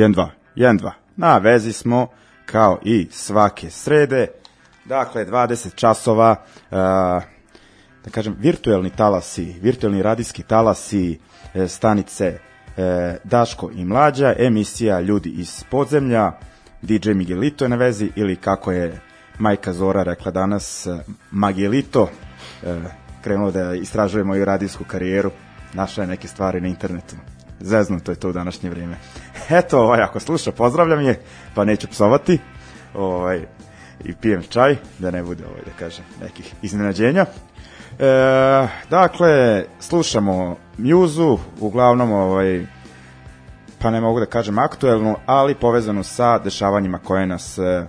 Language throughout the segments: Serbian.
1-2, 1-2. Na vezi smo kao i svake srede. Dakle, 20 časova, uh, da kažem, virtuelni talasi, virtuelni radijski talasi e, stanice e, Daško i Mlađa, emisija Ljudi iz podzemlja, DJ Miguelito je na vezi ili kako je majka Zora rekla danas, Magelito, e, krenuo da istražuje moju radijsku karijeru, našla je neke stvari na internetu. Zeznuto je to u današnje vrijeme. Eto, ovaj, ako sluša, pozdravljam je, pa neću psovati. Ovaj, i pijem čaj, da ne bude, ovaj, da kažem, nekih iznenađenja. E, dakle, slušamo Mjuzu, uglavnom ovaj, pa ne mogu da kažem aktuelnu, ali povezanu sa dešavanjima koje nas e,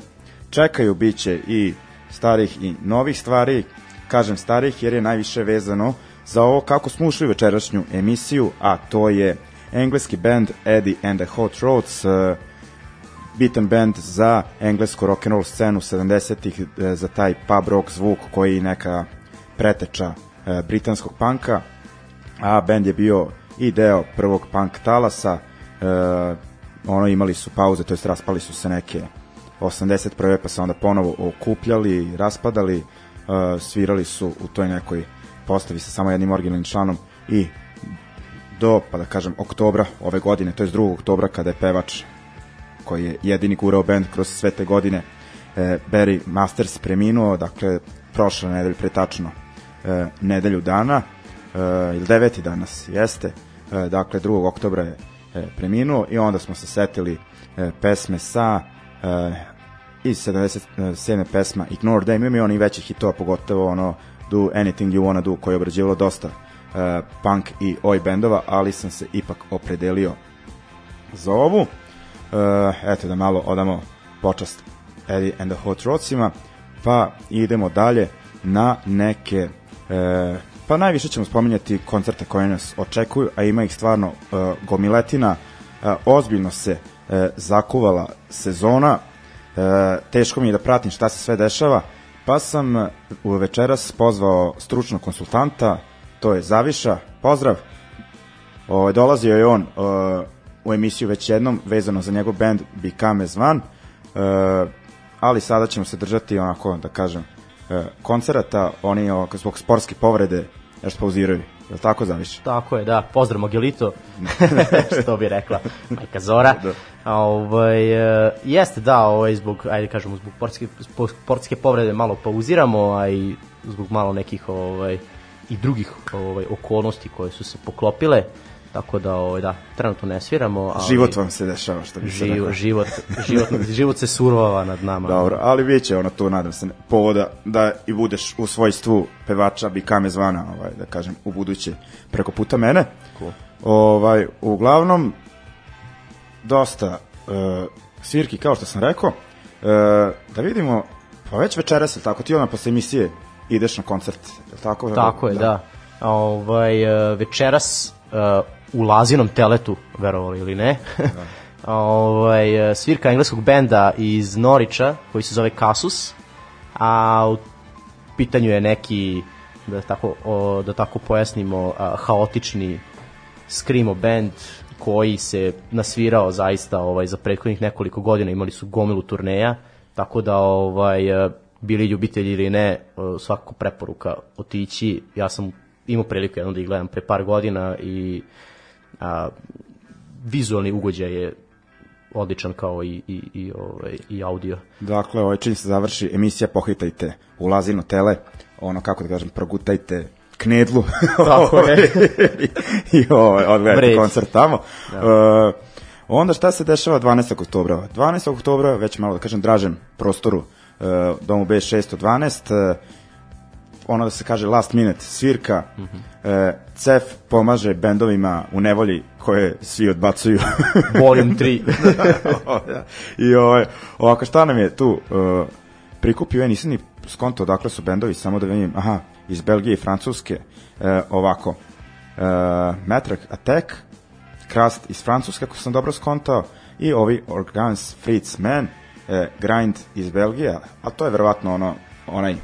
čekaju, bit će i starih i novih stvari, kažem starih jer je najviše vezano za ovo kako smo ušli večerašnju emisiju, a to je engleski band Eddie and the Hot Rods, e, bitan band za englesku rock and roll scenu 70-ih, e, za taj pub rock zvuk koji neka preteča e, britanskog panka, a band je bio i deo prvog punk talasa, e, ono imali su pauze, to jest raspali su se neke 81. pa se onda ponovo okupljali, raspadali, e, svirali su u toj nekoj postavi sa samo jednim originalnim članom i do, pa da kažem, oktobra ove godine, to je 2. oktobra kada je pevač koji je jedini gurao band kroz sve te godine, e, Barry Masters preminuo, dakle, prošle nedelje, pretačno e, nedelju dana, e, ili deveti danas, jeste, e, dakle, 2. oktobra je e, preminuo i onda smo se setili e, pesme sa e, iz 77. pesma Ignore Them, ima i oni većih hitova, pogotovo ono Do Anything You Wanna Do, koje je obrađivalo dosta punk i oj bendova, ali sam se ipak opredelio za ovu. E, eto da malo odamo počast Eddie and the Hot Rodsima, pa idemo dalje na neke e, pa najviše ćemo spominjati koncerte koje nas očekuju, a ima ih stvarno e, gomiletina, e, ozbiljno se e, zakuvala sezona, e, teško mi je da pratim šta se sve dešava, pa sam e, u večeras pozvao stručnog konsultanta, to je Zaviša, pozdrav, o, dolazio je on o, u emisiju već jednom vezano za njegov band Become as One, e, ali sada ćemo se držati onako da kažem e, koncerata, oni ovako, zbog sportske povrede još pauziraju. Je li tako zaviš? Tako je, da. Pozdrav Mogelito, što bi rekla majka Zora. Da. Ovaj, e, jeste, da, ovaj, zbog, ajde kažemo, zbog sportske, spo- sportske povrede malo pauziramo, a i zbog malo nekih ovaj, i drugih ovaj, okolnosti koje su se poklopile. Tako da, ovaj, da, trenutno ne sviramo. Ali Život vam se dešava, što bi se Živ, reklo. život, život, život se survava nad nama. Dobro, ali bit će ono tu, nadam se, povoda da i budeš u svojstvu pevača Bikame zvana, ovaj, da kažem, u buduće preko puta mene. Cool. Ovaj, uglavnom, dosta uh, svirki, kao što sam rekao, uh, da vidimo, pa već večeras, tako, ti ona posle emisije ideš na koncert, jel tako? Tako je, da. Ovaj, e, večeras e, u Lazinom teletu, verovali ili ne, ovaj, e, svirka engleskog benda iz Norića, koji se zove Kasus, a u pitanju je neki, da tako, o, da tako pojasnimo, a, haotični screamo band koji se nasvirao zaista ovaj za prethodnih nekoliko godina imali su gomilu turneja tako da ovaj bili ljubitelji ili ne e, svako preporuka otići ja sam imao priliku jednom da ih gledam pre par godina i a, vizualni ugođaj je odličan kao i, i, i, ovaj, i audio. Dakle, ovaj čim se završi emisija, pohitajte u Lazino tele, ono, kako da kažem, progutajte knedlu Tako je. i, i ovaj, odgledajte Vreć. koncert tamo. Da. Uh, onda šta se dešava 12. oktobra? 12. oktobra, već malo da kažem, dražem prostoru uh, domu B612, uh, ono da se kaže last minute svirka, mm -hmm. uh, CEF pomaže bendovima u nevolji koje svi odbacuju. Volume 3. Da. I ovaj, ovako šta nam je tu uh, prikupio, ja nisam ni skonto odakle su bendovi, samo da vidim, aha, iz Belgije i Francuske, uh, ovako, uh, Metrak Attack, Krast iz Francuske, ako sam dobro skontao, i ovi Organs Fritz Man, uh, Grind iz Belgije, a to je verovatno ono, onaj,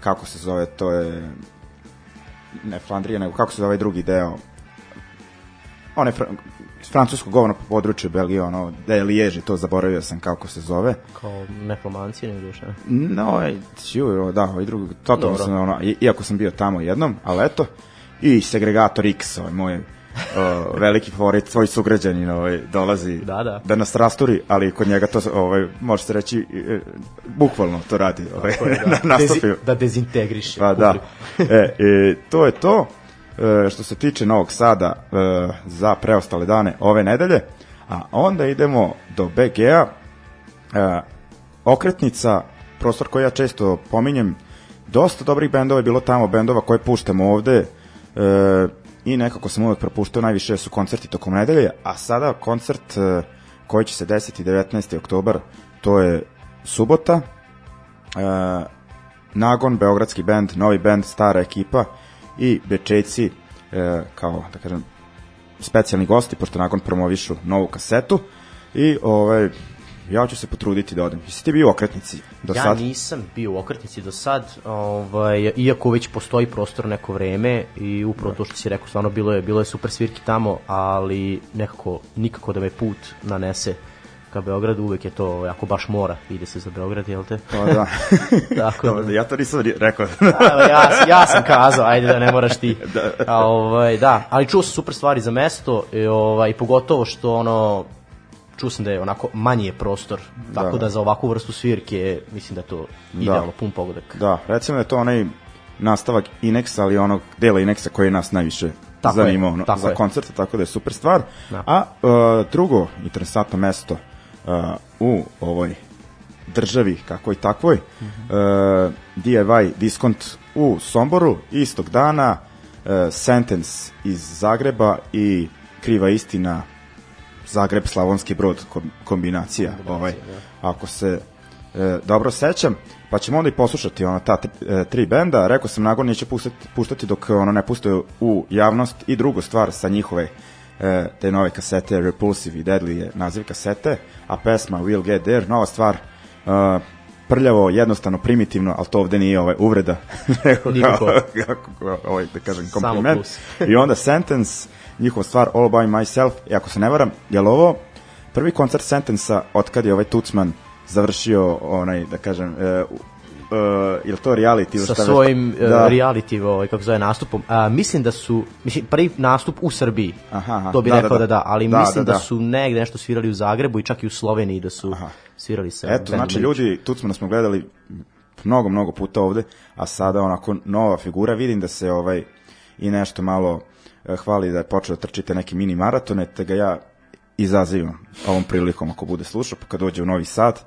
kako se zove, to je ne Flandrija, nego kako se zove ovaj drugi deo one fra, francusko govorno područje Belgije, ono, da je Liježi, to zaboravio sam kako se zove. Kao nekromanci, ne duše. No, ej, ču, da, ovaj drugi, totalno Dobro. sam, ono, iako sam bio tamo jednom, ali eto, i segregator X, ovaj moj o, veliki favorit, svoj sugrađanin ovaj, dolazi Da, da. da nas rasturi, ali kod njega to, ovaj, može se reći, e, bukvalno to radi, ovaj, na nastupi. Dezi, da dezintegriše. Pa da. E, e, to je to. E, što se tiče Novog Sada e, za preostale dane ove nedelje. A onda idemo do BG-a. E, okretnica, prostor koji ja često pominjem, dosta dobrih bendova je bilo tamo, bendova koje puštamo ovde e, i nekako sam uvek propuštao, najviše su koncerti tokom nedelje, a sada koncert e, koji će se desiti 19. oktobar, to je subota, e, Nagon, beogradski bend, novi bend, stara ekipa i Bečejci e, kao, da kažem, specijalni gosti, pošto Nagon promovišu novu kasetu i ovaj, ja ću se potruditi da odem. Jesi ti bio u okretnici do ja sad? nisam bio u okretnici do sad, ovaj, iako već postoji prostor neko vreme i upravo to što si rekao, stvarno bilo je, bilo je super svirki tamo, ali nekako nikako da me put nanese ka Beogradu, uvek je to jako baš mora, ide se za Beograd, jel te? Pa da. Tako da. Dobro, ja to nisam rekao. Evo, ja, ja sam kazao, ajde da ne moraš ti. A, ovaj, da, ali čuo sam super stvari za mesto, i, ovaj, pogotovo što ono, čuo sam da je onako manji je prostor, tako da, Da. za ovakvu vrstu svirke mislim da je to idealno, pun pogodak. da, recimo da je to onaj nastavak Inexa, ali onog dela Inexa koji je nas najviše Tako je, zanimao no, tako za je. koncerte, tako da je super stvar. Da. A uh, drugo interesantno mesto uh, u ovoj državi, kakvoj takvoj, uh, DIY diskont u Somboru, istog dana, uh, Sentence iz Zagreba i Kriva istina Zagreb Slavonski Brod kom- kombinacija, ovaj ako se e, dobro sećam pa ćemo onda i poslušati ona ta tri, e, tri benda. Rekao sam Nagon neće puštati, puštati dok ono ne puste u javnost. I drugu stvar sa njihove e, te nove kasete Repulsive i Deadly je naziv kasete a pesma We'll Get There nova stvar e, prljavo, jednostavno, primitivno, ali to ovde nije ovaj, uvreda, nego kao, kako, ovaj, da kažem, kompliment. I onda Sentence, njihova stvar All By Myself, i ako se ne varam, je li ovo prvi koncert Sentensa od kad je ovaj Tucman završio onaj, da kažem, e, uh, je li to reality? sa šta svojim da. da. reality ovaj kako zove nastupom. A, mislim da su mislim prvi nastup u Srbiji. Aha, aha. To bi Da, da, rekao da, da. da, ali Da, mislim da, da, da. su negde nešto svirali u Zagrebu i čak i u Sloveniji da su Aha. svirali sa Eto, znači Lič. ljudi, Tucmana smo gledali mnogo, mnogo puta ovde, a sada onako nova figura, vidim da se ovaj i nešto malo hvali da je počeo da trčite neki mini maratone, te ga ja izazivam ovom prilikom ako bude slušao, pa kad dođe u Novi Sad,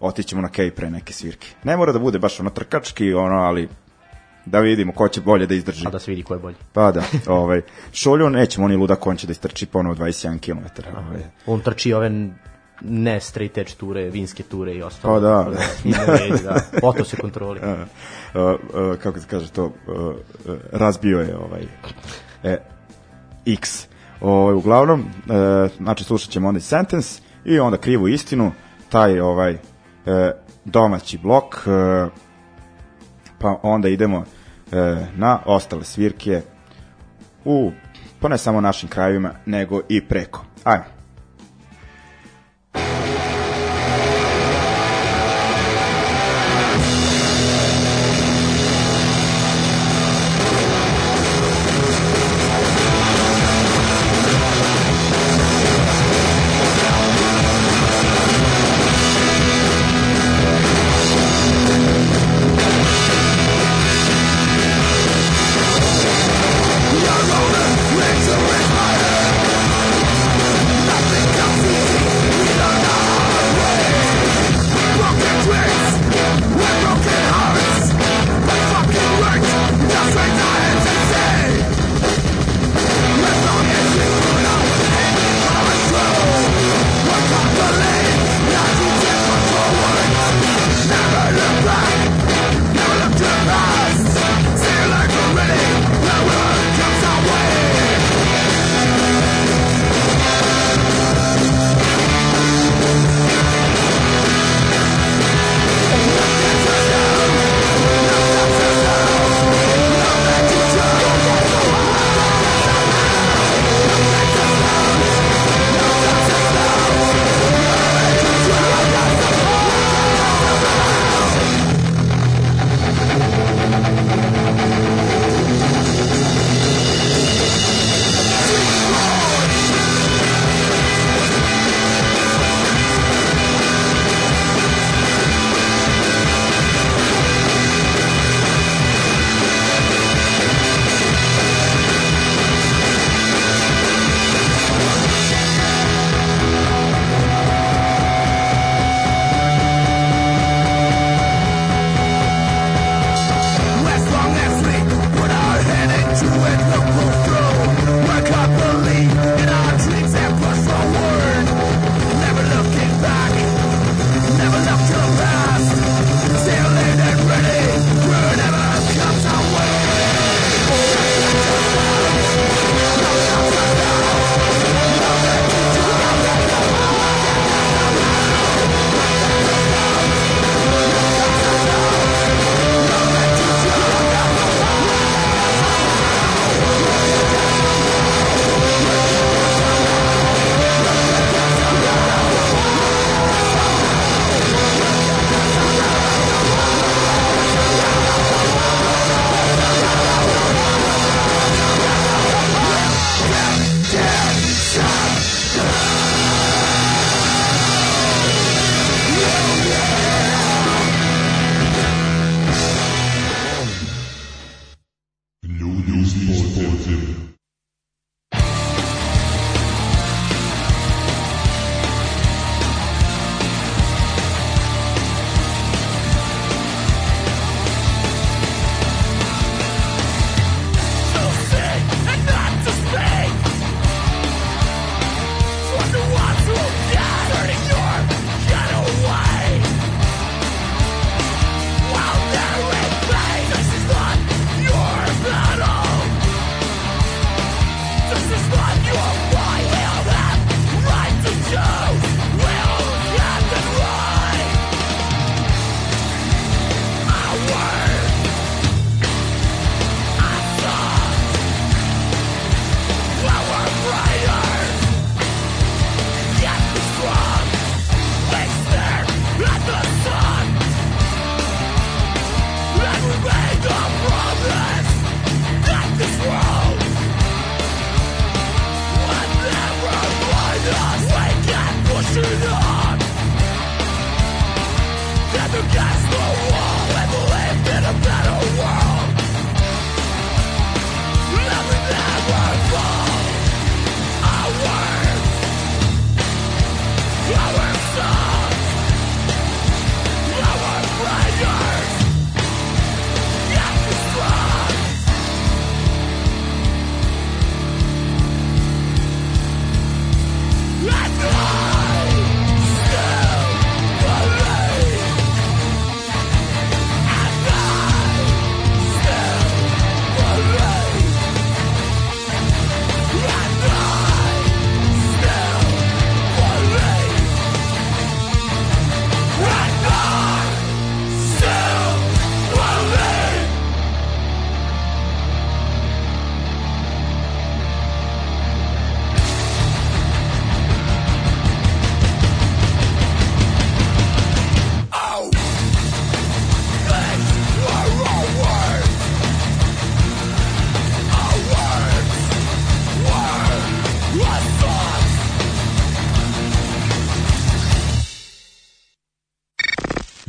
otićemo na kej pre neke svirke. Ne mora da bude baš ono trkački, ono, ali da vidimo ko će bolje da izdrži. a da se vidi ko je bolji. Pa da, ovaj, Šolju nećemo, on je ludak, on će da istrči ponovo 21 km. Ovaj. On trči ove ne straight edge ture, vinske ture i ostalo. Pa da. Ne vredi, da. Oto se kontroli. uh, uh, kako se kaže to, uh, uh, razbio je ovaj e, X. Ovaj, uglavnom, uh, znači slušat ćemo onda Sentence i onda krivu istinu, taj ovaj uh, domaći blok, uh, pa onda idemo uh, na ostale svirke u, pa ne samo našim krajevima, nego i preko. Ajmo.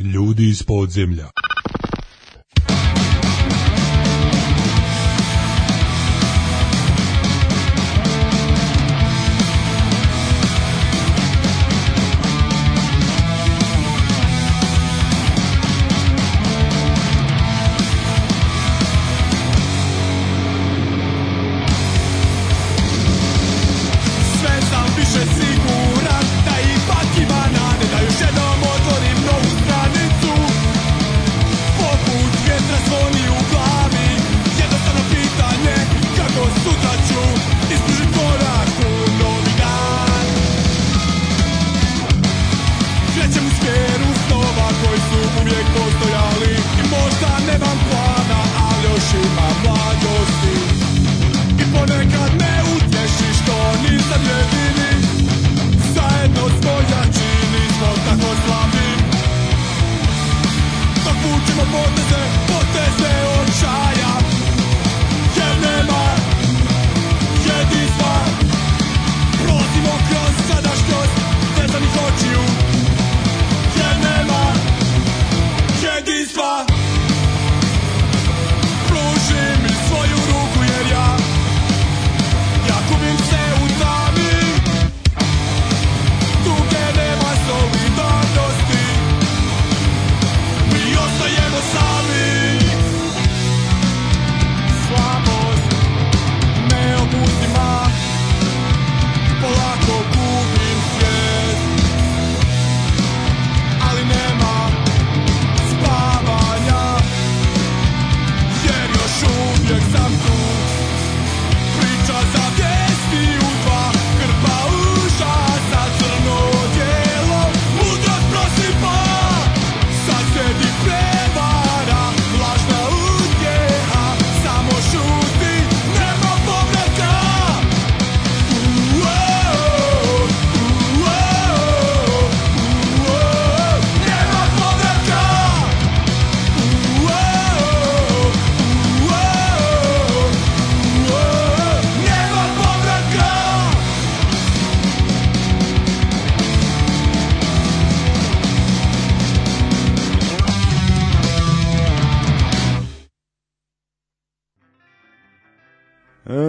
Ljudi iz podzemlja.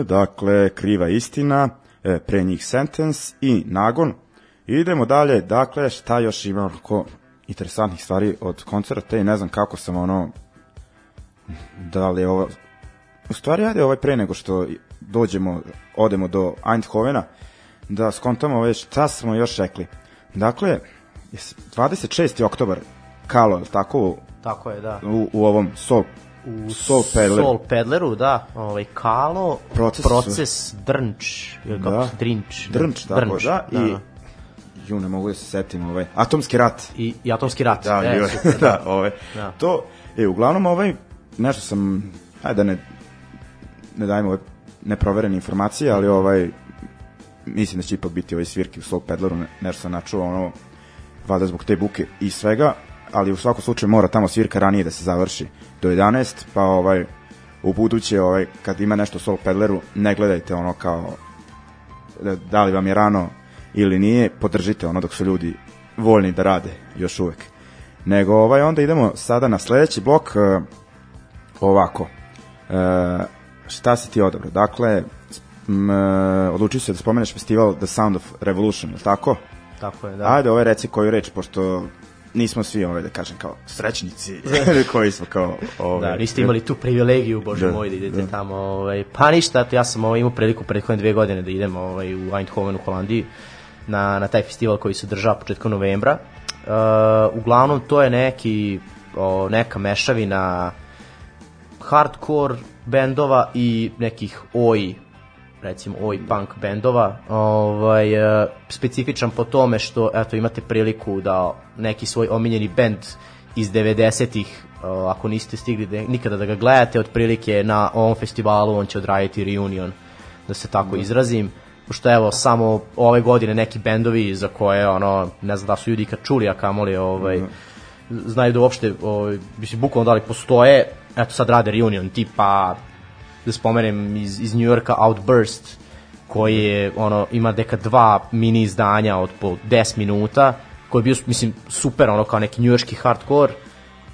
Dakle, kriva istina, e, pre njih sentence i nagon. Idemo dalje, dakle, šta još ima oko interesantnih stvari od koncerta i ne znam kako sam ono, da li je ovo, u stvari ajde ovaj pre nego što dođemo, odemo do Eindhovena, da skontamo ove šta smo još rekli. Dakle, jes- 26. oktobar, Kalo, tako, Tako je, da. u, u ovom Sol, U Soul Peddler. Soul Peddleru, da. Ovaj, Kalo, Proces- proces Drnč. Ili kako Da. se Drinč. Drnč, tako, da, i, da. ju, ne mogu da se setim, ovaj, Atomski rat, I, I Atomski rat. Da, e, super, da, ove. Da. To, e, uglavnom ovaj, nešto sam, ajde da ne, ne dajemo ove neproverene informacije, ali ovaj, mislim da će ipak biti ovaj svirki u Soul Peddleru, ne- nešto sam načuo, ono, valjda zbog te buke i svega, ali u svakom slučaju mora tamo svirka ranije da se završi do 11, pa ovaj, u buduće, ovaj, kad ima nešto u Soul Peddleru, ne gledajte ono kao da, da li vam je rano ili nije, podržite ono dok su ljudi voljni da rade još uvek. nego ovaj, onda idemo sada na sledeći blok e, ovako. E, šta si ti odabrao? Dakle, m, e, odlučio se da spomeneš festival The Sound of Revolution, je li tako? Tako je, da. Ajde, ovaj reci koju reč, pošto nismo svi ovaj, da kažem, kao srećnici koji smo kao... Ovaj, Da, niste imali tu privilegiju, bože Da, moj, da idete da. tamo. Ovaj, pa ništa, ja sam ovaj, imao priliku prethodne dve godine da idem ovaj, u Eindhoven u Holandiji na, na taj festival koji se država početkom novembra. Uh, uglavnom, to je neki, o, neka mešavina hardcore bendova i nekih oi recimo oi punk bendova ovaj, e, specifičan po tome što eto imate priliku da neki svoj omiljeni bend iz 90-ih e, ako niste stigli da, nikada da ga gledate otprilike na ovom festivalu on će odraditi reunion da se tako izrazim. Pošto evo samo ove godine neki bendovi za koje ono ne znam da su ljudi ikad čuli a kamoli ovaj znaju da uopšte ovaj mislim bukvalno da li postoje eto sad rade reunion tipa da spomenem iz, iz New Yorka Outburst koji je ono ima deka dva mini izdanja od po 10 minuta koji je bio mislim super ono kao neki njujorški hardcore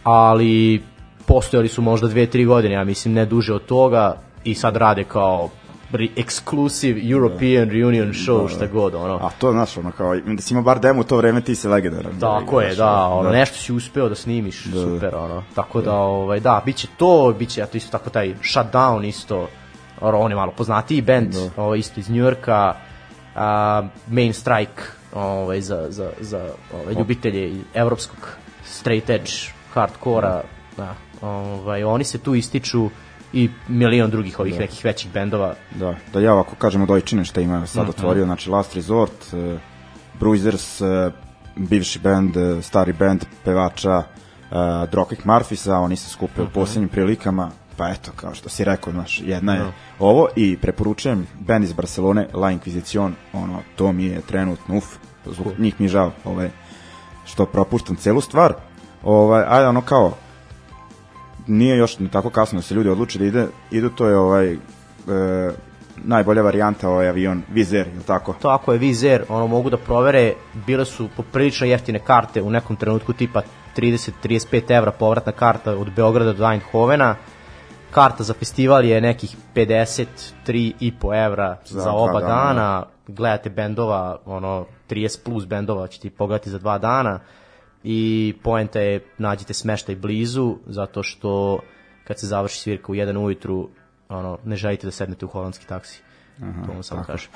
ali postojali su možda 2-3 godine ja mislim ne duže od toga i sad rade kao exclusive European reunion show šta god ono. A to, znaš, ono, kao, da si imao bar demo u to vreme, ti si legendaran. Tako je, Znaš, da, ono, nešto si uspeo da snimiš, super, ono. Tako da, ovaj, da, biće to, biće, eto, isto tako taj Shutdown isto, ono, on je malo poznatiji band, ovaj, isto iz Njujorka, a, Main Strike, ovaj, za, za, za ovaj, ljubitelje evropskog straight edge hardcora, da, ovaj, oni se tu ističu i milion drugih ovih nekih većih bendova. Da, da ja ovako kažem od Ojčine šta ima Mhm. sad otvorio, znači Last Resort, uh, Bruisers, uh, bivši band, uh, stari band pevača uh, Dropkick Murphisa, oni se skupe Mhm. u posljednjim prilikama, pa eto, kao što si rekao, znaš, jedna je ovo i preporučujem band iz Barcelone, La Inquisition, ono, to mi je trenutno, uf, zbog njih mi je žao, ovaj, što propuštam celu stvar, ovaj, ajde ono kao, nije još ni tako kasno da se ljudi odluče da ide, idu, to je ovaj, e, najbolja varijanta ovaj avion Vizer, je tako? To je Vizer, ono mogu da provere, bile su poprilično jeftine karte u nekom trenutku tipa 30-35 evra povratna karta od Beograda do Eindhovena. Karta za festival je nekih 53,5 evra za, Za oba dana. dana. Gledate bendova, ono 30 plus bendova ćete pogledati za dva dana i poenta je nađite smeštaj blizu zato što kad se završi svirka u 1 ujutru ono, ne želite da sednete u holandski taksi. to vam samo kažem.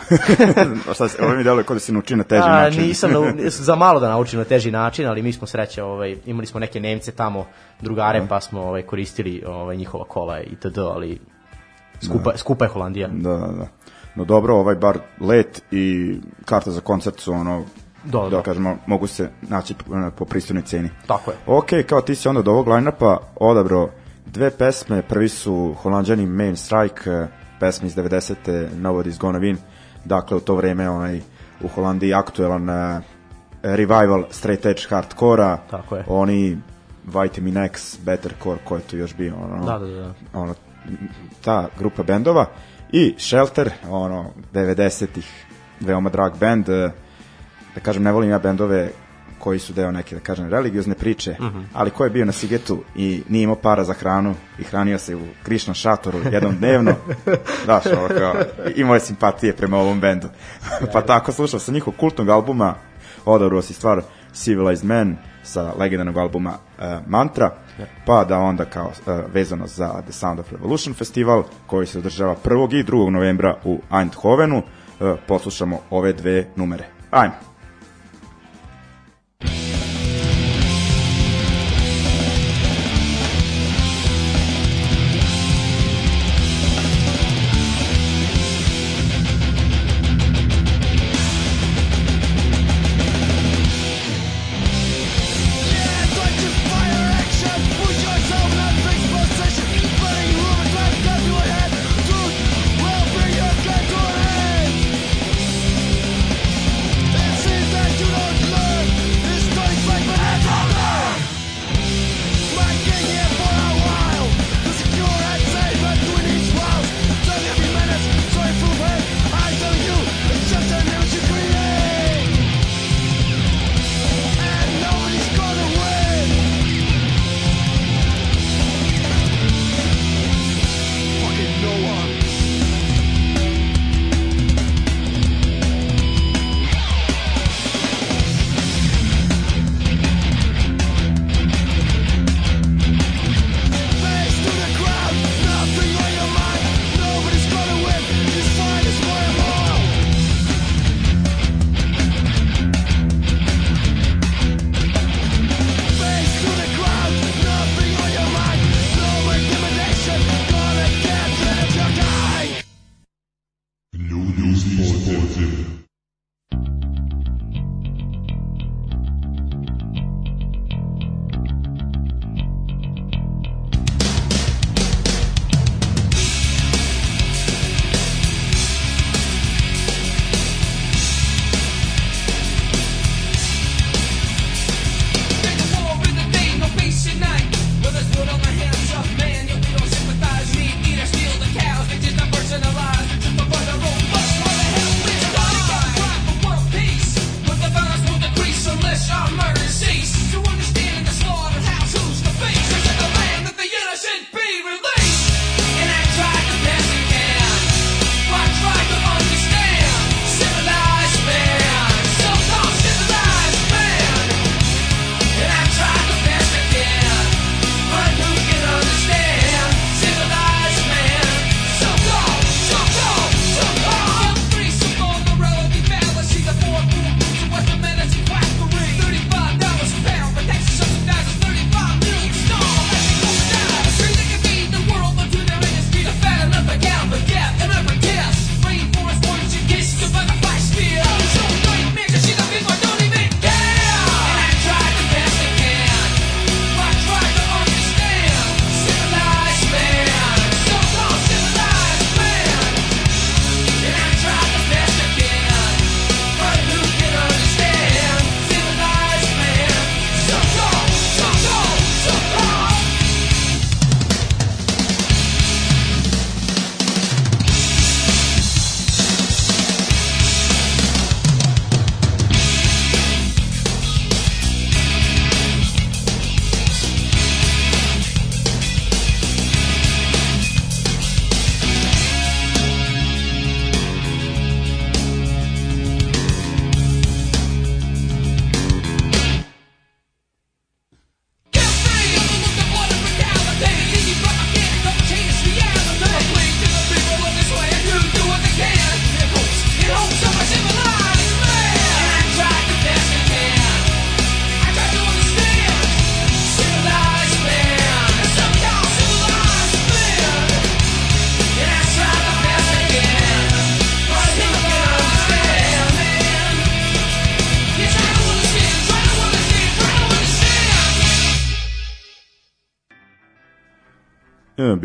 Šta se, ovo mi deluje kao da si naučio na teži A, način. nisam nau, za malo da naučim na teži način, ali mi smo sreća, ovaj, imali smo neke Nemce tamo, drugare, pa smo ovaj, koristili ovaj, njihova kola itd., ali skupa, skupa je Holandija. Da, da, da. No dobro, ovaj bar let i karta za koncert su ono, Da, da, da. kažemo, mogu se naći po, po pristojnoj ceni. Tako je. Ok, kao ti si onda od ovog line-upa odabrao dve pesme, prvi su holandjani Main Strike, eh, pesma iz 90. Nobody's Gonna Win, dakle u to vreme onaj, u Holandiji aktuelan uh, revival straight edge hardcora, Tako je. oni Vitamin X, Better Core, ko je tu još bio, ono, Da, da, da. ono, ta grupa bendova i Shelter, ono, 90-ih, veoma drag band, eh, da kažem, ne volim ja bendove koji su deo neke, da kažem, religiozne priče, Mhm. ali ko je bio na Sigetu i nije imao para za hranu i hranio se u krišnom šatoru jednom dnevno, daš, ovo kao, imao je simpatije prema ovom bendu. pa tako slušao sam njihov kultnog albuma, odabrao si stvar Civilized Man sa legendarnog albuma uh, Mantra, pa da onda kao uh, vezano za The Sound of Revolution festival koji se održava 1. i 2. novembra u Eindhovenu, uh, poslušamo ove dve numere. Ajmo.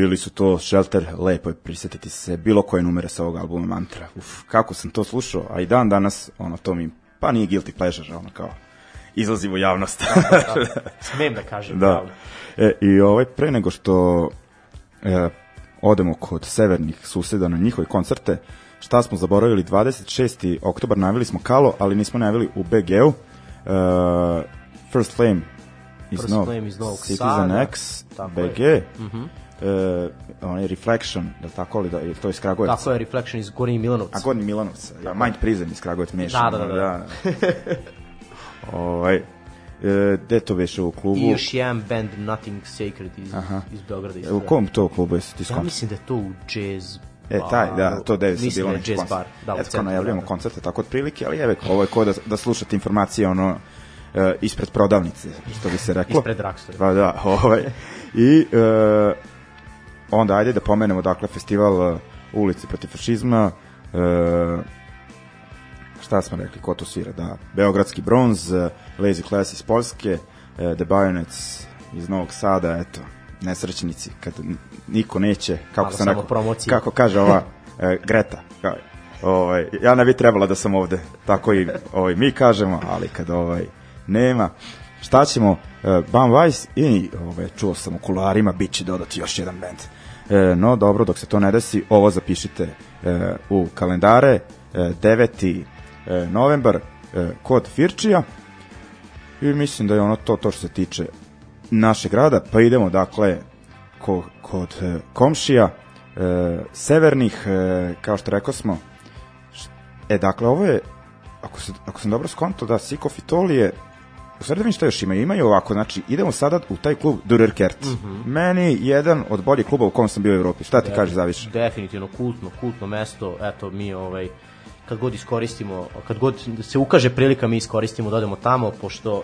Bili su to Shelter, lepo je prisetiti se bilo koje numere sa ovog albuma Mantra. Uf, kako sam to slušao, a i dan danas, ono, to mi, pa nije guilty pleasure, ono, kao, izlazi u javnost. Smem da kažem. da. pravno. E, I ovaj, pre nego što e, odemo kod severnih suseda na njihove koncerte, šta smo zaboravili, 26. oktobar najavili smo Kalo, ali nismo najavili u BG-u. E, First Flame iz First Novog Flame iz Novog Citizen Sada. X, Tako BG. je. Mhm. E, onaj Reflection, da li tako li, da, je to iz Kragujevca? Tako je Reflection iz Gornji Milanovca. A Gornji Milanovca, ja, Mind Prison iz Kragujevca mešan. Da, da, da, da. ovaj, e, gde to beše u klubu? I još jedan band Nothing Sacred iz, iz Beograda. isto, U da. kom to klubu jesi ti Ja mislim da je to u jazz E, taj, da, to devet Mislim bilo da je neki jazz koncert. bar. Da, Eto, centru najavljamo koncerte tako otprilike, ali evo, ovo je ko da, da slušate informacije, ono, e, ispred prodavnice, što bi se reklo. Ispred Dragstora. Pa da, ovaj. I e, onda ajde da pomenemo, dakle, festival e, ulici protiv fašizma, e, šta smo rekli, ko to svira, da, Beogradski bronz, e, Lazy Class iz Poljske, e, The Bayonets iz Novog Sada, eto, nesrećnici, kad niko neće, kako Malo sam rekao, kako kaže ova e, Greta, kao, ovaj, ja ne bi trebala da sam ovde, tako i ovaj, mi kažemo, ali kad ovaj, nema, šta ćemo, e, Bam Weiss i ovaj, čuo sam u kularima, bit će dodati još jedan band. E, no dobro, dok se to ne desi, ovo zapišite e, u kalendare, e, 9. E, novembar, e, kod Firčija, i mislim da je ono to, to što se tiče našeg grada, pa idemo dakle ko, kod e, komšija e, severnih, e, kao što rekao smo, e dakle ovo je, ako, se, ako sam dobro skonto, da Siko Fitoli je u stvari da vidim šta još imaju. Imaju ovako, znači, idemo sada u taj klub Durerkert. Mm -hmm. Meni jedan od boljih kluba u kom sam bio u Evropi. Šta ti kažeš za više? Definitivno kultno, kultno mesto. Eto, mi ovaj, kad god iskoristimo, kad god se ukaže prilika, mi iskoristimo da odemo tamo, pošto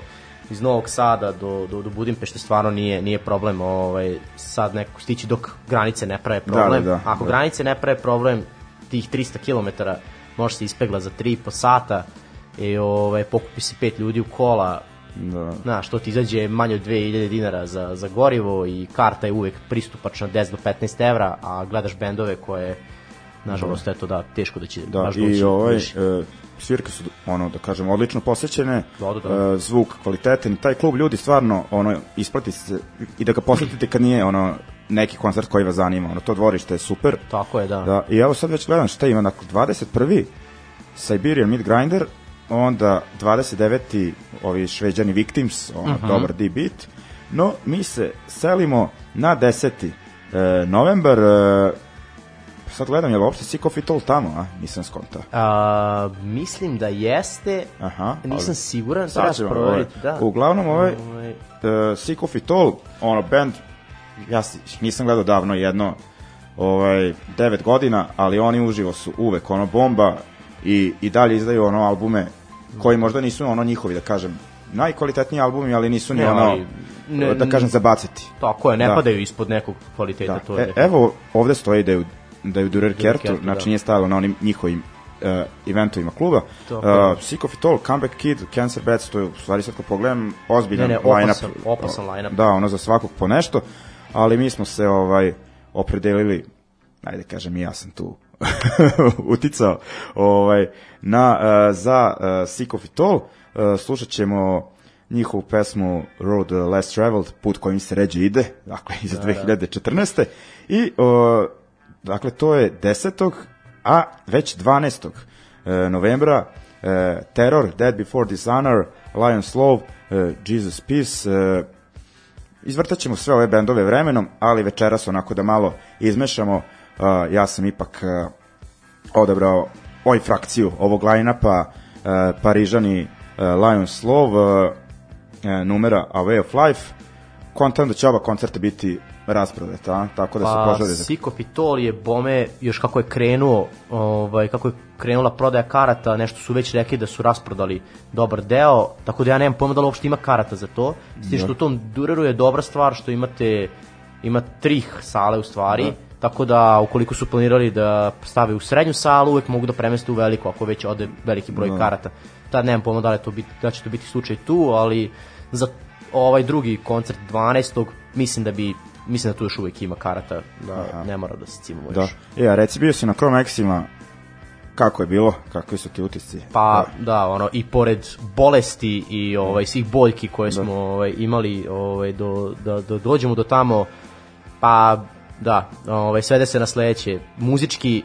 iz Novog Sada do, do, do Budimpešte stvarno nije, nije problem ovaj, sad neko stići dok granice ne prave problem. Da, da, da, Ako da. granice ne prave problem, tih 300 km može se ispegla za 3,5 sata i ovaj, pokupi se pet ljudi u kola, Da. Znaš, to ti izađe manje od 2000 dinara za, za gorivo i karta je uvek pristupačna 10 do 15 evra, a gledaš bendove koje, nažalost, eto da, teško da će Da, baš doći i ovaj, više. e, svirke su, ono, da kažem, odlično posećene, Da, da, da. e, zvuk kvalitetan, taj klub ljudi stvarno, ono, isplati se i da ga posetite kad nije, ono, neki koncert koji vas zanima, ono, to dvorište je super. Tako je, da. Da, i evo sad već gledam šta ima, dakle, 21. Siberian Mid Grinder, onda 29. ovi šveđani Victims, ono, Mhm. dobar D-beat, no mi se selimo na 10. E, novembar, e, sad gledam, je li uopšte Sick of It All tamo, a? Nisam skontao. A, mislim da jeste, Aha. nisam ali- siguran, Sad treba proveriti, ovaj, da. Uglavnom, ovaj, Ovaj, uh, Sick of It All, ono, band, ja nisam gledao davno jedno, ovaj, devet godina, ali oni uživo su uvek ono bomba i, i dalje izdaju ono albume koji možda nisu ono njihovi, da kažem, najkvalitetniji albumi, ali nisu ni Ne, ono, ali ne- da kažem, zabaciti. Tako je, ne Da. padaju ispod nekog kvaliteta, Da. to je. E, evo, ovde stoji da je u, da je u Durer Kertu, Kertu, znači da. nije stajalo na onim njihovim uh, eventovima kluba. Uh, Sick of It All, Comeback Kid, Cancer Bats, to je u stvari sad kad pogledam ozbiljan Ne, ne, line-up. opasan- opasan line-up. Da, ono za svakog po nešto, ali mi smo se ovaj opredelili, ajde kažem i ja sam tu uticao ovaj, na, uh, za uh, Sick of It All. Uh, slušat ćemo njihovu pesmu Road Less Traveled, put kojim se ređe ide, dakle iz 2014. I, uh, dakle, to je 10. a već 12. e, novembra e, Terror, Dead Before Dishonor, Lion Love, e, Jesus Peace, e, izvrtat ćemo sve ove bendove vremenom, ali večeras onako da malo izmešamo, a, ja sam ipak a, odabrao oj frakciju ovog line-upa, a, Parižani Lions Love, numera A Way of Life, kontam da će oba koncerta biti rasprodata, a? tako da se Pa, poželite. Siko Pitol je bome, još kako je krenuo, ovaj, kako je krenula prodaja karata, nešto su već rekli da su rasprodali dobar deo, tako da ja nemam pojma da li uopšte ima karata za to. S tim što u tom Dureru je dobra stvar što imate, ima tri sale u stvari, tako da ukoliko su planirali da stave u srednju salu, uvek mogu da premeste u veliku, ako već ode veliki broj karata. Tad nemam pojma da, li to biti, da će to biti slučaj tu, ali za ovaj drugi koncert 12. mislim da bi mislim da tu još uvijek ima karata, da Aha. ne mora da se cimamo Da. još. E, a reci, bio si na Chromexima, kako je bilo, kakvi su ti utisci? Pa da, ono i pored bolesti i ovaj svih boljki koje smo ovaj imali ovaj do da, da dođemo do tamo pa da, ovaj svede se na sledeće. Muzički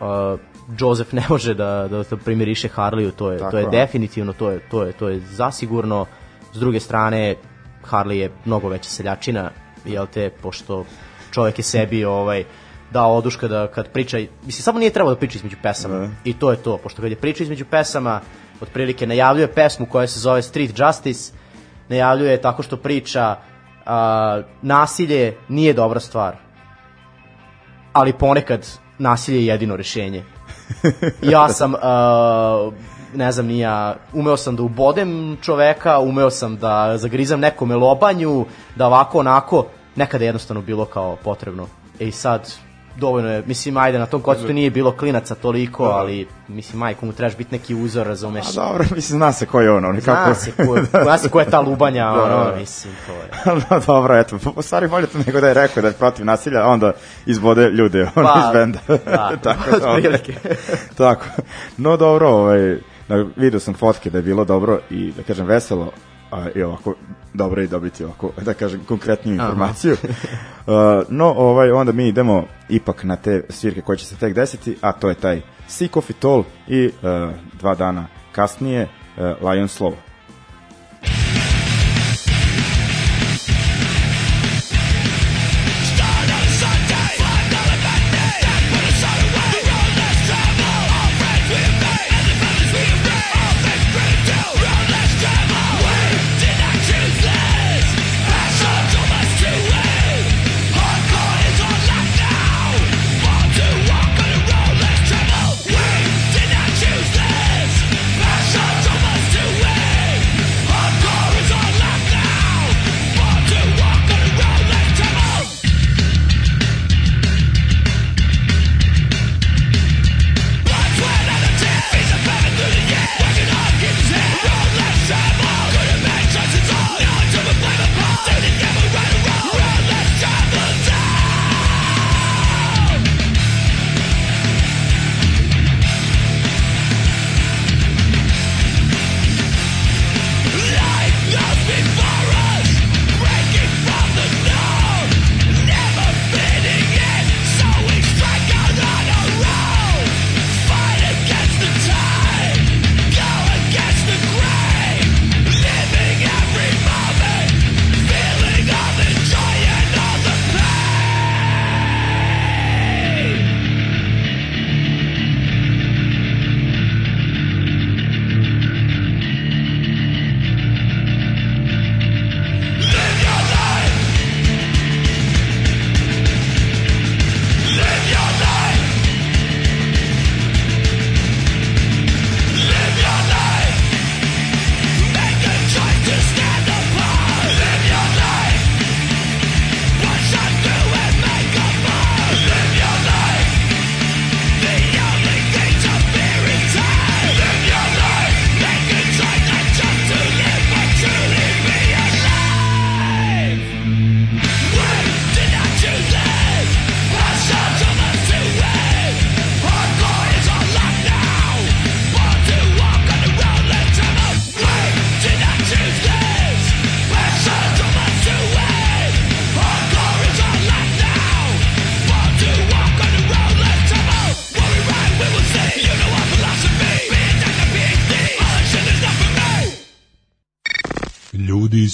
uh, Joseph ne može da da, da primiriše Harleyu, to je Tako to je definitivno, to je to je to je zasigurno. S druge strane Harley je mnogo veća seljačina, jel te, pošto čovjek je sebi ovaj dao oduška da kad priča, mislim samo nije trebalo da priča između pesama. Ne. I to je to, pošto kad je priča između pesama, otprilike najavljuje pesmu koja se zove Street Justice, najavljuje tako što priča a, nasilje nije dobra stvar, ali ponekad nasilje je jedino rešenje. Ja sam, uh, ne znam, nija, umeo sam da ubodem čoveka, umeo sam da zagrizam nekome lobanju, da ovako, onako, nekada je jednostavno bilo kao potrebno. E i sad, dovoljno je, mislim, ajde, na tom koncertu nije bilo klinaca toliko, ali, mislim, majko mu trebaš biti neki uzor, razumeš? A dobro, mislim, zna se ko je on, on kako... Zna se ko, zna se ko je ta lubanja, Da, da. ono, mislim, to je. no, dobro, eto, po stvari bolje to nego da je rekao da je protiv nasilja, onda izbode ljude ono, Pa, iz benda. da, Tako da, otprilike. Tako. No dobro, ovaj, da, vidio sam fotke da je bilo dobro i da kažem veselo, a i ovako dobro je dobiti ovako, da kažem, konkretniju informaciju. uh, no, ovaj, onda mi idemo ipak na te svirke koje će se tek desiti, a to je taj of It All i uh, dva dana kasnije uh, Lion Slow.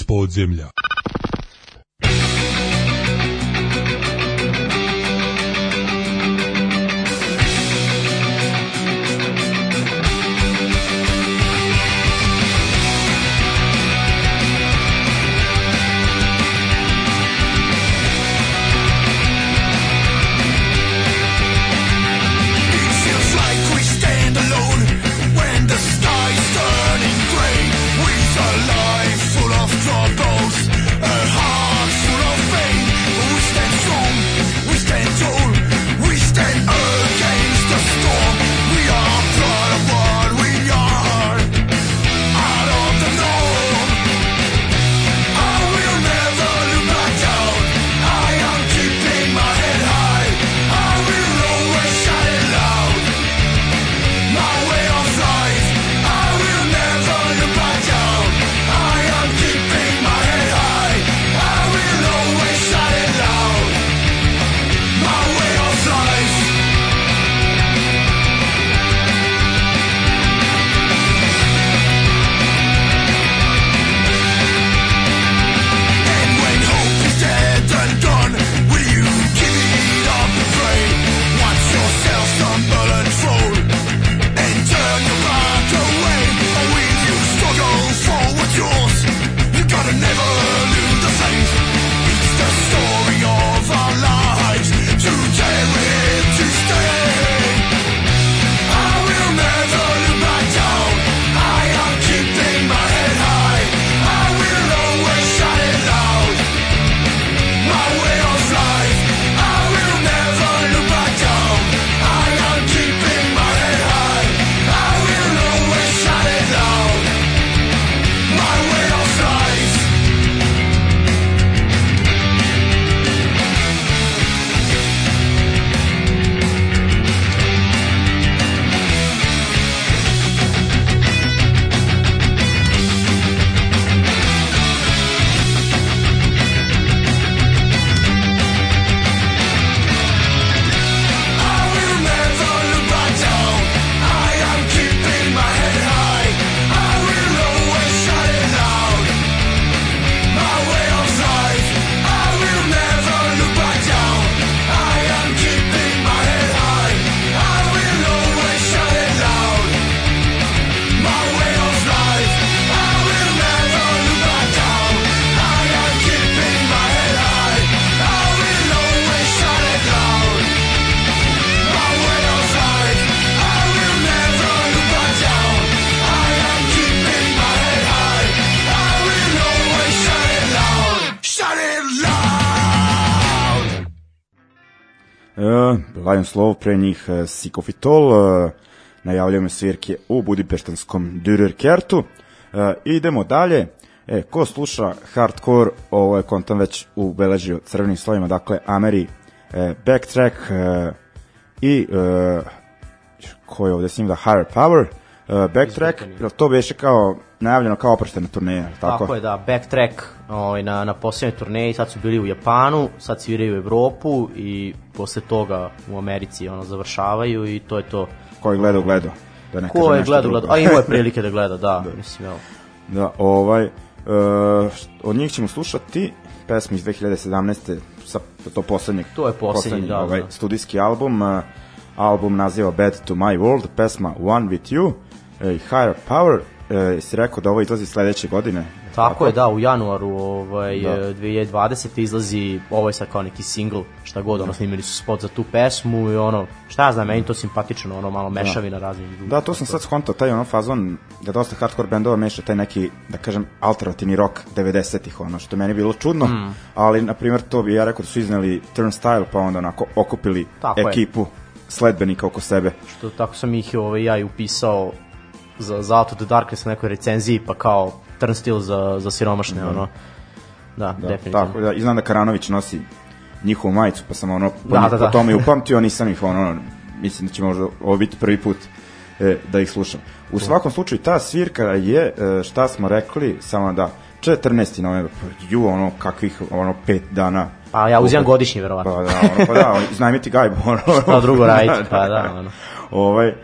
Podzemlja. Love, pre njih uh, Sikofitol, uh, najavljujemo svirke u Budimpeštanskom Dürer Kertu. Uh, idemo dalje. E, ko sluša hardcore, ovo je kontam već ubeležio crvenim slovima, dakle Ameri uh, Backtrack uh, i uh, ko je ovde snimda Higher Power. Uh, backtrack, to beše kao najavljeno kao oproštena turneja, tako? Tako, je, da, backtrack ovaj, na, na posljednoj turneji, sad su bili u Japanu, sad sviraju u Evropu i posle toga u Americi ono, završavaju i to je to. Ko je gledao, gledao. Da ne Ko je gledao, gledao, a imao je prilike da gleda, da, mislim, evo. Da, ovaj, uh, od njih ćemo slušati pesmu iz 2017. sa to poslednjeg, To je poslednji, da, ovaj, da. studijski album, uh, album naziva Bad to My World, pesma One With You uh, Higher Power, uh, jesi rekao da ovo izlazi sledeće godine? Tako je, da, u januaru ovaj, Da. da. 2020. izlazi, ovo je sad kao neki single, šta god, ono, snimili su spot za tu pesmu i ono, šta ja znam, meni to simpatično, ono, malo mešavina raznih. Da, to sam sad skontao, taj ono fazon da dosta hardcore bendova meša taj neki, da kažem, alternativni rock 90-ih, ono što je meni bilo čudno, mm. ali, na primjer, to bi ja rekao da su izneli Turnstile, pa onda onako okupili Tako je. ekipu sledbenika oko sebe. Što tako sam ih ovaj, ja i upisao za, za Out of the Darkness na nekoj recenziji, pa kao Turnstile za, za siromašne, ono. Da, Da, definitivno. tako da, i znam da Karanović nosi njihovu majicu, pa sam ono, po, Da, da, da, po da. tome i upamtio, nisam ih ono, mislim da će možda ovo biti prvi put e, da ih slušam. U svakom slučaju, ta svirka je, e, šta smo rekli, samo da, 14. novembar, pa ju, ono, kakvih, ono, pet dana. Pa ja uzimam godišnji, verovatno. Pa da, ono, pa da, iznajmiti gajbu, ono. Šta drugo raditi, pa da, ono. Ovaj,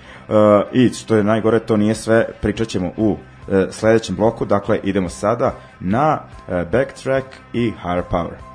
I što je najgore, to nije sve, pričat ćemo u uh, sledećem bloku, dakle idemo sada na uh, Backtrack i Higher Power.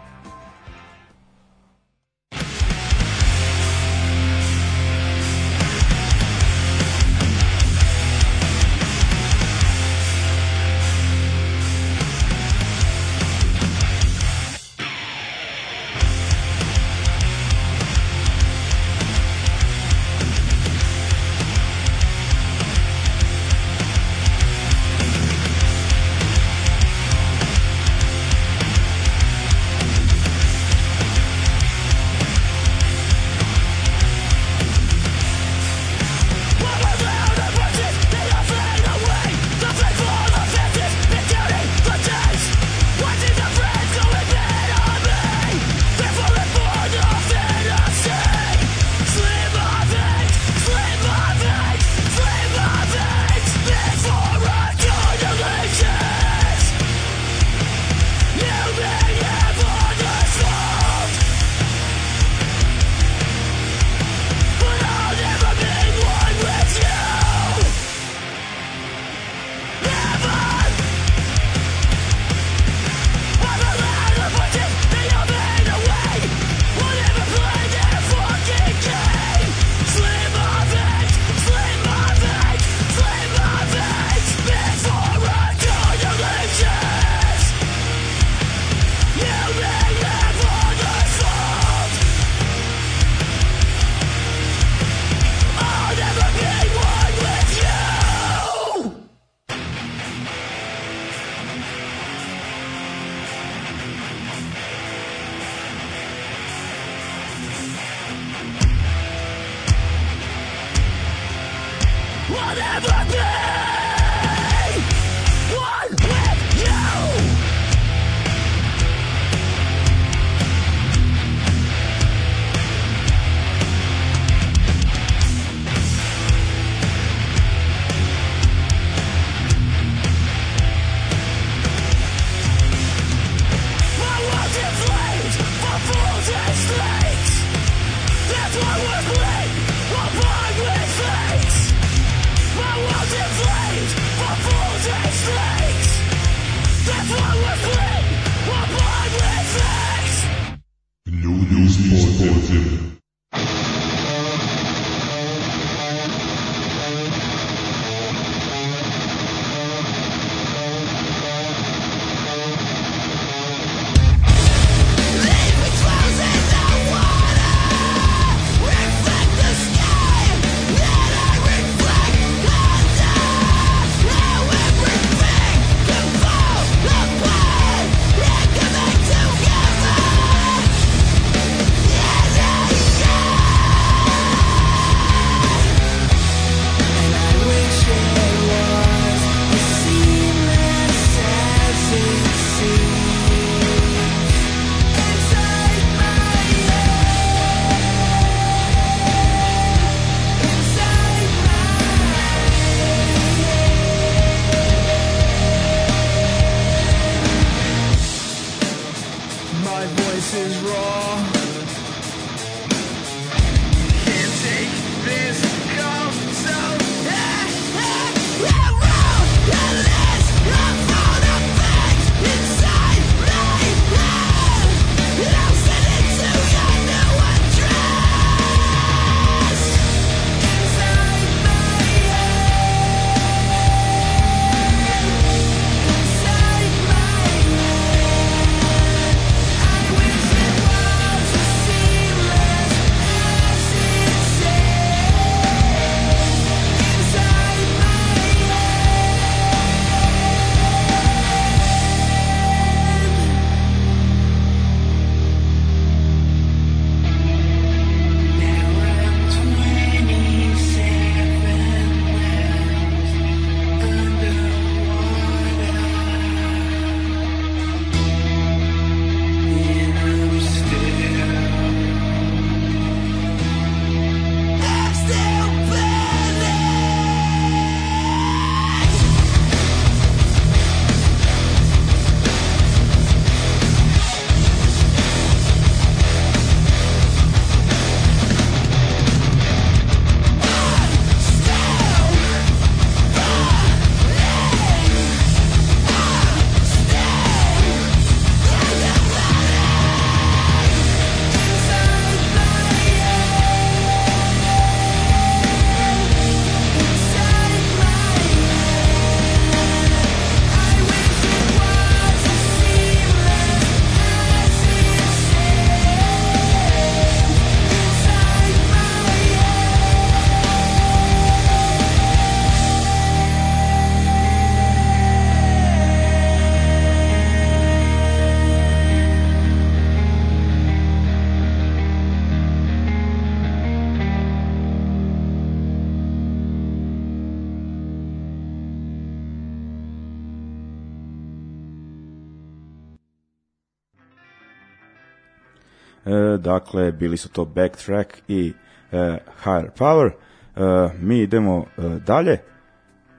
Dakle, bili su to Backtrack i e, Higher Power. E, mi idemo e, dalje.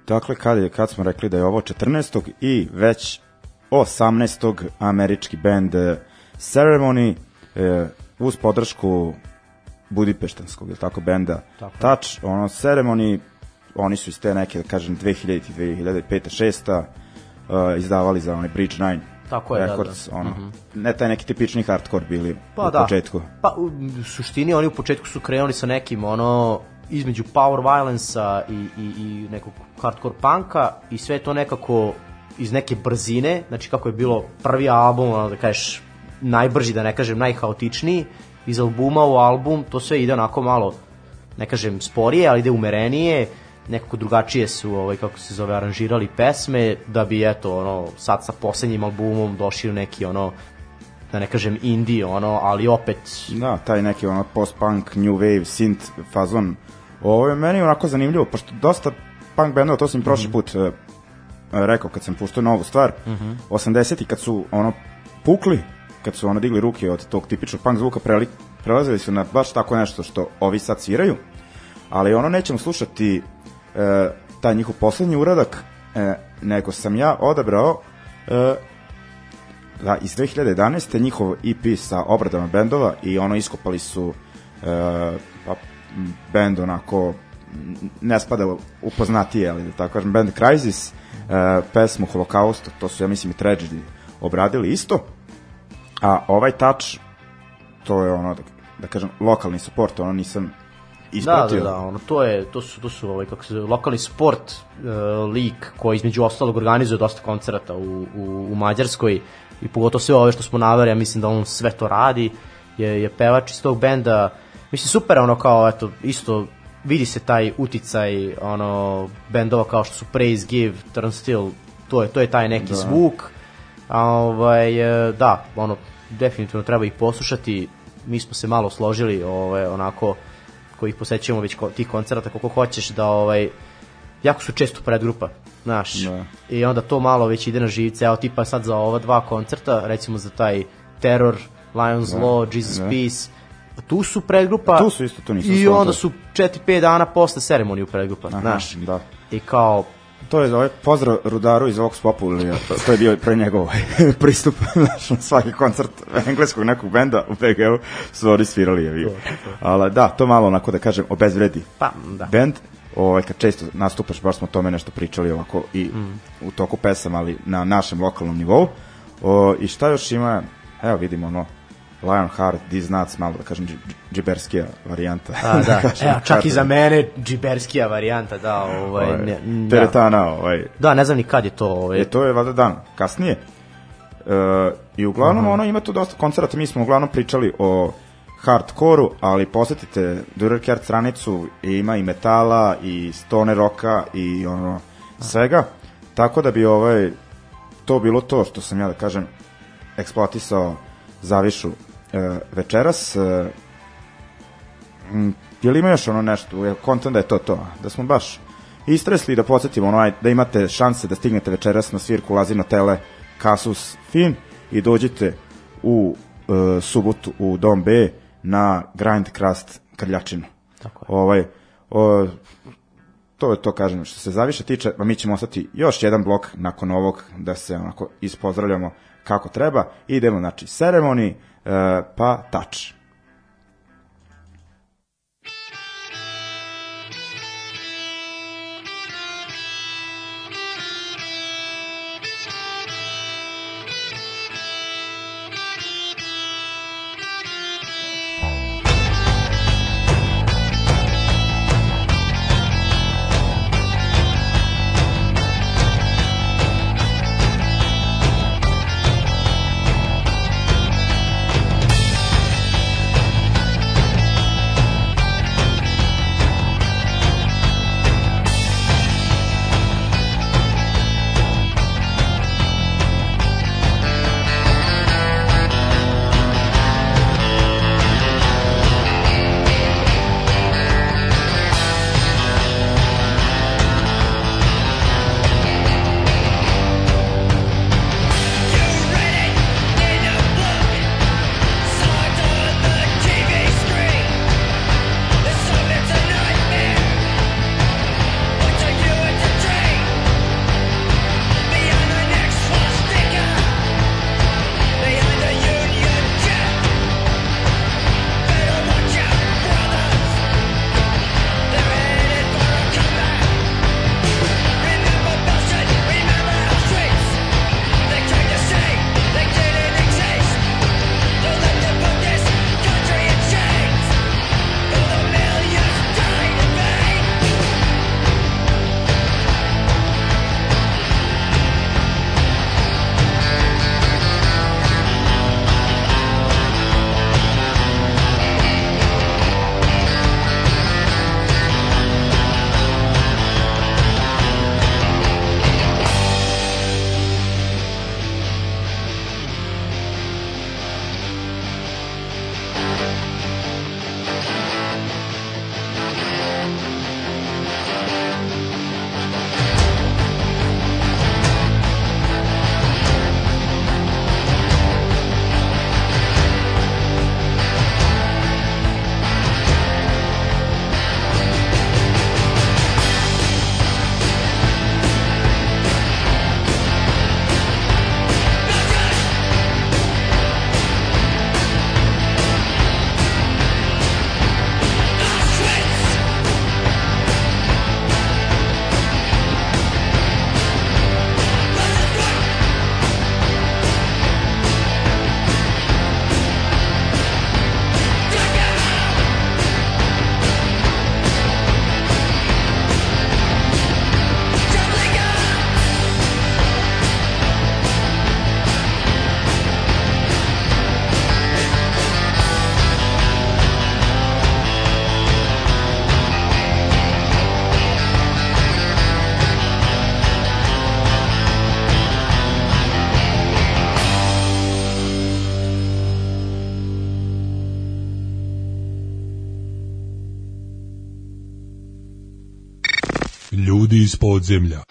Dakle, kad, je, kad smo rekli da je ovo 14. i već 18. američki band Ceremony e, uz podršku Budipeštanskog, je tako, benda Tako. Touch, ono, Ceremony, oni su iz te neke, da kažem, 2000, 2005, 6 uh, izdavali za onaj Bridge 9 Tako je, da, Records, da. ono, ne taj neki tipični hardcore bili Pa u da. početku. Pa u suštini oni u početku su krenuli sa nekim ono između power violence-a i, i, i nekog hardcore punka i sve to nekako iz neke brzine, znači kako je bilo prvi album, ono da kažeš najbrži, da ne kažem najhaotičniji, iz albuma u album, to sve ide onako malo, ne kažem sporije, ali ide umerenije, nekako drugačije su, ovaj, kako se zove, aranžirali pesme, da bi, eto, ono, sad sa poslednjim albumom došli u neki, ono, da ne kažem indie, ono, ali opet Da, taj neki ono post-punk, new wave, synth fazon. Ovo je meni onako zanimljivo, pošto dosta punk bendova, to sam i prošli put uh, rekao kad sam puštao novu stvar, 80-i kad su ono pukli, kad su ono digli ruke od tog tipičnog punk zvuka, preli, prelazili su na baš tako nešto što ovi sad sviraju, ali ono nećemo slušati e, taj njihov poslednji uradak, e, nego sam ja odabrao e, da, iz 2011. njihov EP sa obradama bendova i ono iskopali su e, pa, bend onako ne spada u poznatije, ali da tako kažem, band Crisis, e, pesmu Holocaust, to su ja mislim i Tragedy obradili isto, a ovaj touch, to je ono, da, da kažem, lokalni support, ono nisam ispratio. da, da, ono, to je, to su, to su ovaj, kako se lokalni sport uh, lik koji između ostalog organizuje dosta koncerata u, u, u Mađarskoj i pogotovo sve ove što smo naveli, ja mislim da on sve to radi, je, je pevač iz tog benda, mislim super ono kao, eto, isto vidi se taj uticaj ono bendova kao što su Praise Give, Turnstile, to je to je taj neki da. zvuk. A ovaj e, da, ono definitivno treba ih poslušati. Mi smo se malo složili, ovaj onako koji ih posećujemo već ko, tih koncerata koliko hoćeš da ovaj jako su često predgrupa, znaš. Da. I onda to malo već ide na živce, evo tipa sad za ova dva koncerta, recimo za taj Terror, Lions Da, Law, Jesus da. Peace, tu su predgrupa Tu su isto, to nisam i onda su 4-5 dana posle ceremoniju predgrupa, Aha, znaš. da. I kao To je ovaj pozdrav Rudaru iz Vox Populi, to, to je bio pre njegov ovaj, pristup znaš, na svaki koncert engleskog nekog benda u BG-u su oni svirali je bio. Ali da, to malo onako da kažem obezvredi Pa, da. band, ovaj, kad često nastupaš, baš smo o tome nešto pričali ovako i Mm. u toku pesama, ali na našem lokalnom nivou. O, I šta još ima, evo vidimo ono, Lionheart, Nuts, malo da kažem, dži- džiberskija varijanta. A, da. kažem, Evo, čak i za mene džiberskija varijanta, da, ovaj, ovaj, ne, da. teretana, ovaj, Da, ne znam ni kad je to, ovaj. E, to je valjda dan kasnije. E, I uglavnom ono ima tu dosta koncerata, mi smo uglavnom pričali o hardkoru, ali posetite Durerkert stranicu i ima i metala i stone roka i ono svega. Tako da bi ovaj to bilo to što sam ja da kažem eksploatisao Zavišu e, večeras. E, m, je li ima još ono nešto, je kontent da je to to, da smo baš istresli da podsjetimo ono, da imate šanse da stignete večeras na svirku Lazino Tele Kasus Fin i dođete u e, subotu u Dom B na Grind Crust Krljačinu. Tako je. Ovaj, o, to je to kažem što se zaviše tiče, a mi ćemo ostati još jedan blok nakon ovog da se onako ispozdravljamo kako treba. Idemo znači ceremony e, pa touch. Ljudi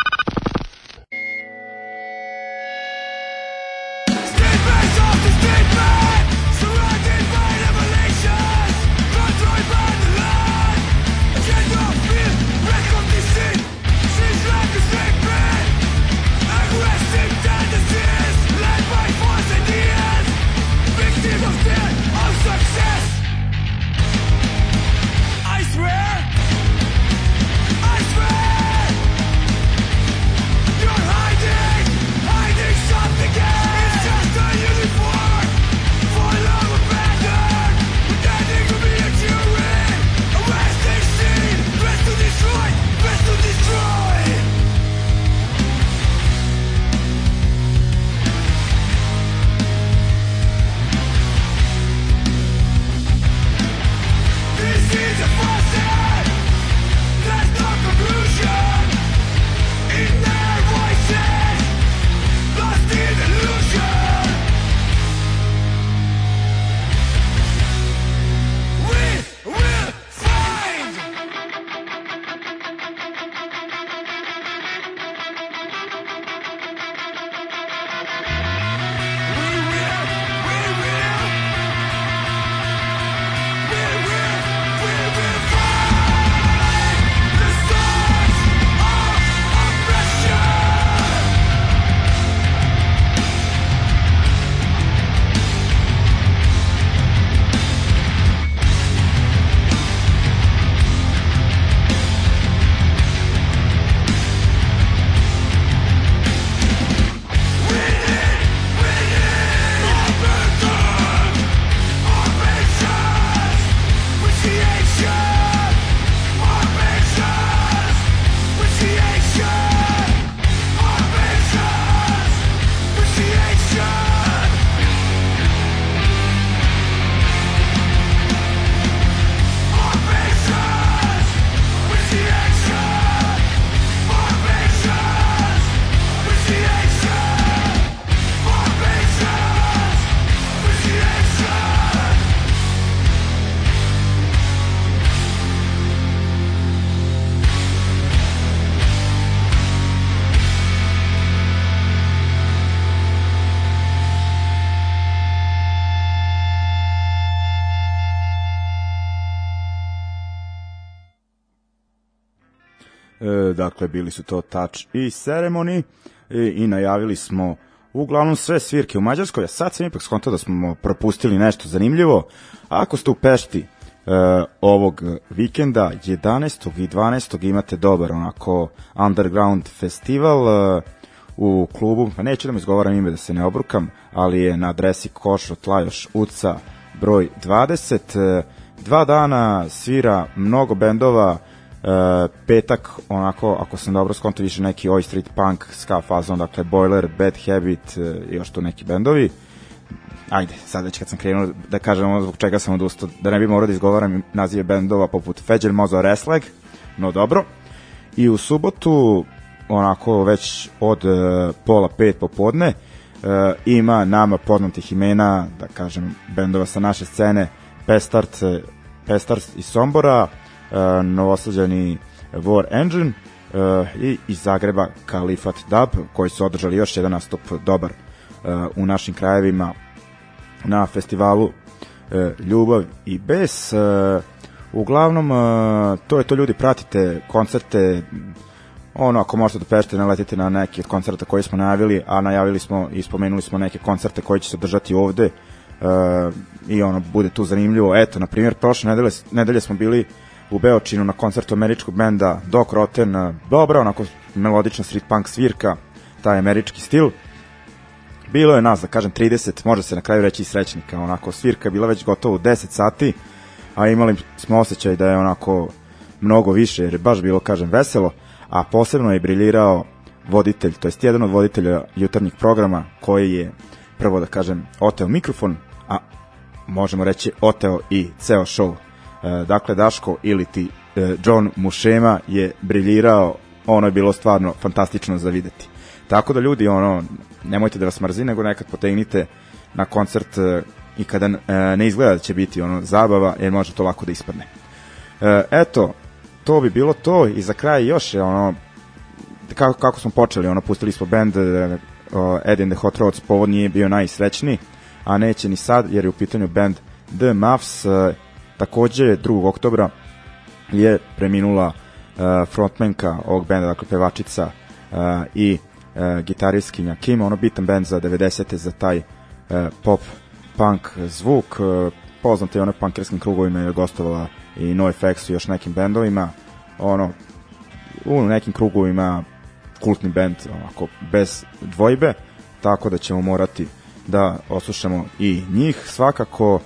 E, dakle, bili su to Touch i Ceremony i, i najavili smo uglavnom sve svirke u Mađarskoj, a sad sam ipak skontao da smo propustili nešto zanimljivo. Ako ste u Pešti e, ovog vikenda, 11. i 12. imate dobar onako underground festival e, u klubu, pa neću da mi izgovaram ime da se ne obrukam, ali je na adresi Košo Tlajoš Uca broj 20. E, dva dana svira mnogo bendova, e, petak, onako, ako sam dobro skonto, više neki Oi Street Punk, ska fazon, dakle Boiler, Bad Habit e, i još tu neki bendovi. Ajde, sad već kad sam krenuo da kažem ono zbog čega sam odustao, da ne bi morao da izgovaram nazive bendova poput Feđel Mozo Resleg, no dobro. I u subotu, onako već od e, pola pet popodne, e, ima nama poznatih imena, da kažem, bendova sa naše scene, Pestart, Pestart iz Sombora, e, novosađani War Engine e, i iz Zagreba Kalifat Dub, koji su održali još jedan nastup dobar e, u našim krajevima na festivalu Ljubav i bes. Uglavnom, to je to ljudi, pratite koncerte, ono, ako možete da pešete, naletite na neki od koncerta koji smo najavili, a najavili smo i spomenuli smo neke koncerte koji će se održati ovde i ono, bude tu zanimljivo. Eto, na primjer, prošle nedelje, nedelje smo bili u Beočinu na koncertu američkog benda Doc Rotten, e, dobra, onako melodična street punk svirka, taj američki stil. Bilo je nas, da kažem, 30, može se na kraju reći i srećnika, onako, svirka bila već gotovo u 10 sati, a imali smo osjećaj da je onako mnogo više, jer je baš bilo, kažem, veselo, a posebno je briljirao voditelj, to jest jedan od voditelja jutarnjih programa, koji je, prvo da kažem, oteo mikrofon, a možemo reći oteo i ceo show. E, dakle, Daško ili ti e, John Mušema je briljirao, ono je bilo stvarno fantastično za videti. Tako da ljudi, ono, nemojte da vas mrzi, nego nekad potegnite na koncert e, i kada ne izgleda da će biti ono zabava, jer može to lako da ispadne. Eto, to bi bilo to i za kraj još je ono kako, kako smo počeli, ono pustili smo band Ed and the Hot Rods, povod nije bio najsrećniji, a neće ni sad jer je u pitanju band The Muffs, takođe 2. oktobra je preminula uh, frontmenka ovog benda, dakle pevačica uh, i uh, gitaristkinja Kim, ono bitan band za 90. za taj uh, pop punk zvuk, uh, poznate i ono punkerskim krugovima je gostovala i NoFX i još nekim bendovima, ono, u nekim krugovima kultni band, onako, bez dvojbe, tako da ćemo morati da oslušamo i njih. Svakako, uh,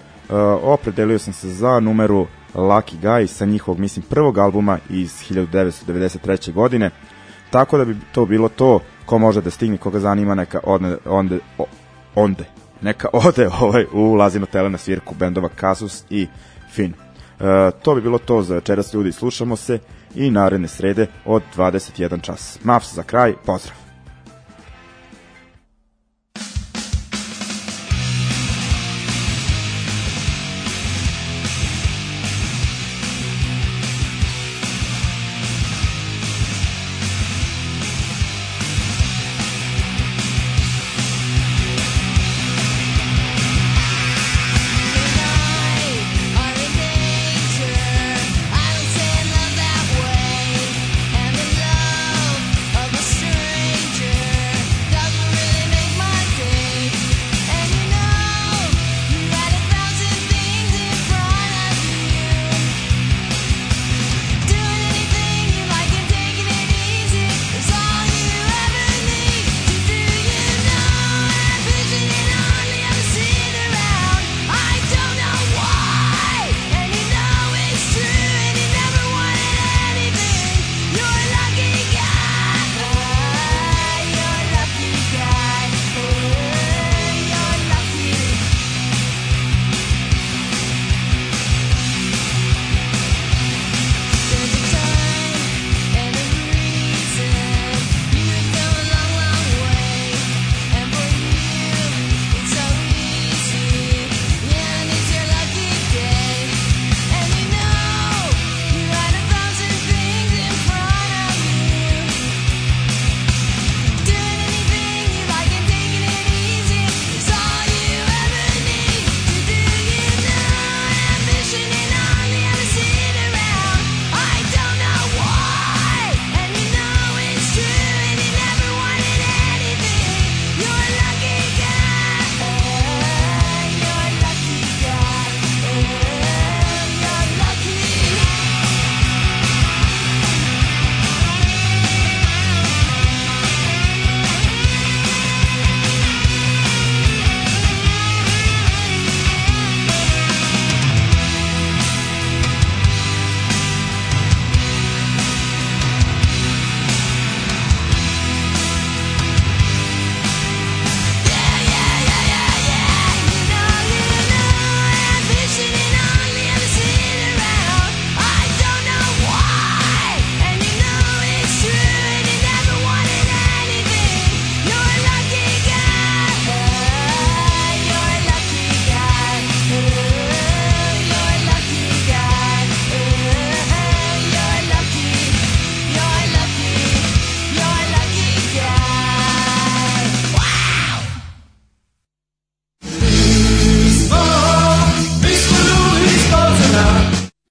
opredelio sam se za numeru Lucky Guy sa njihovog, mislim, prvog albuma iz 1993. godine, tako da bi to bilo to, ko može da stigne, koga zanima, neka odne, onde, o, onde, neka ode ovaj, u Lazino tele na svirku bendova Kasus i Fin. E, to bi bilo to za večeras ljudi, slušamo se i naredne srede od 21 čas. Mavs za kraj, pozdrav!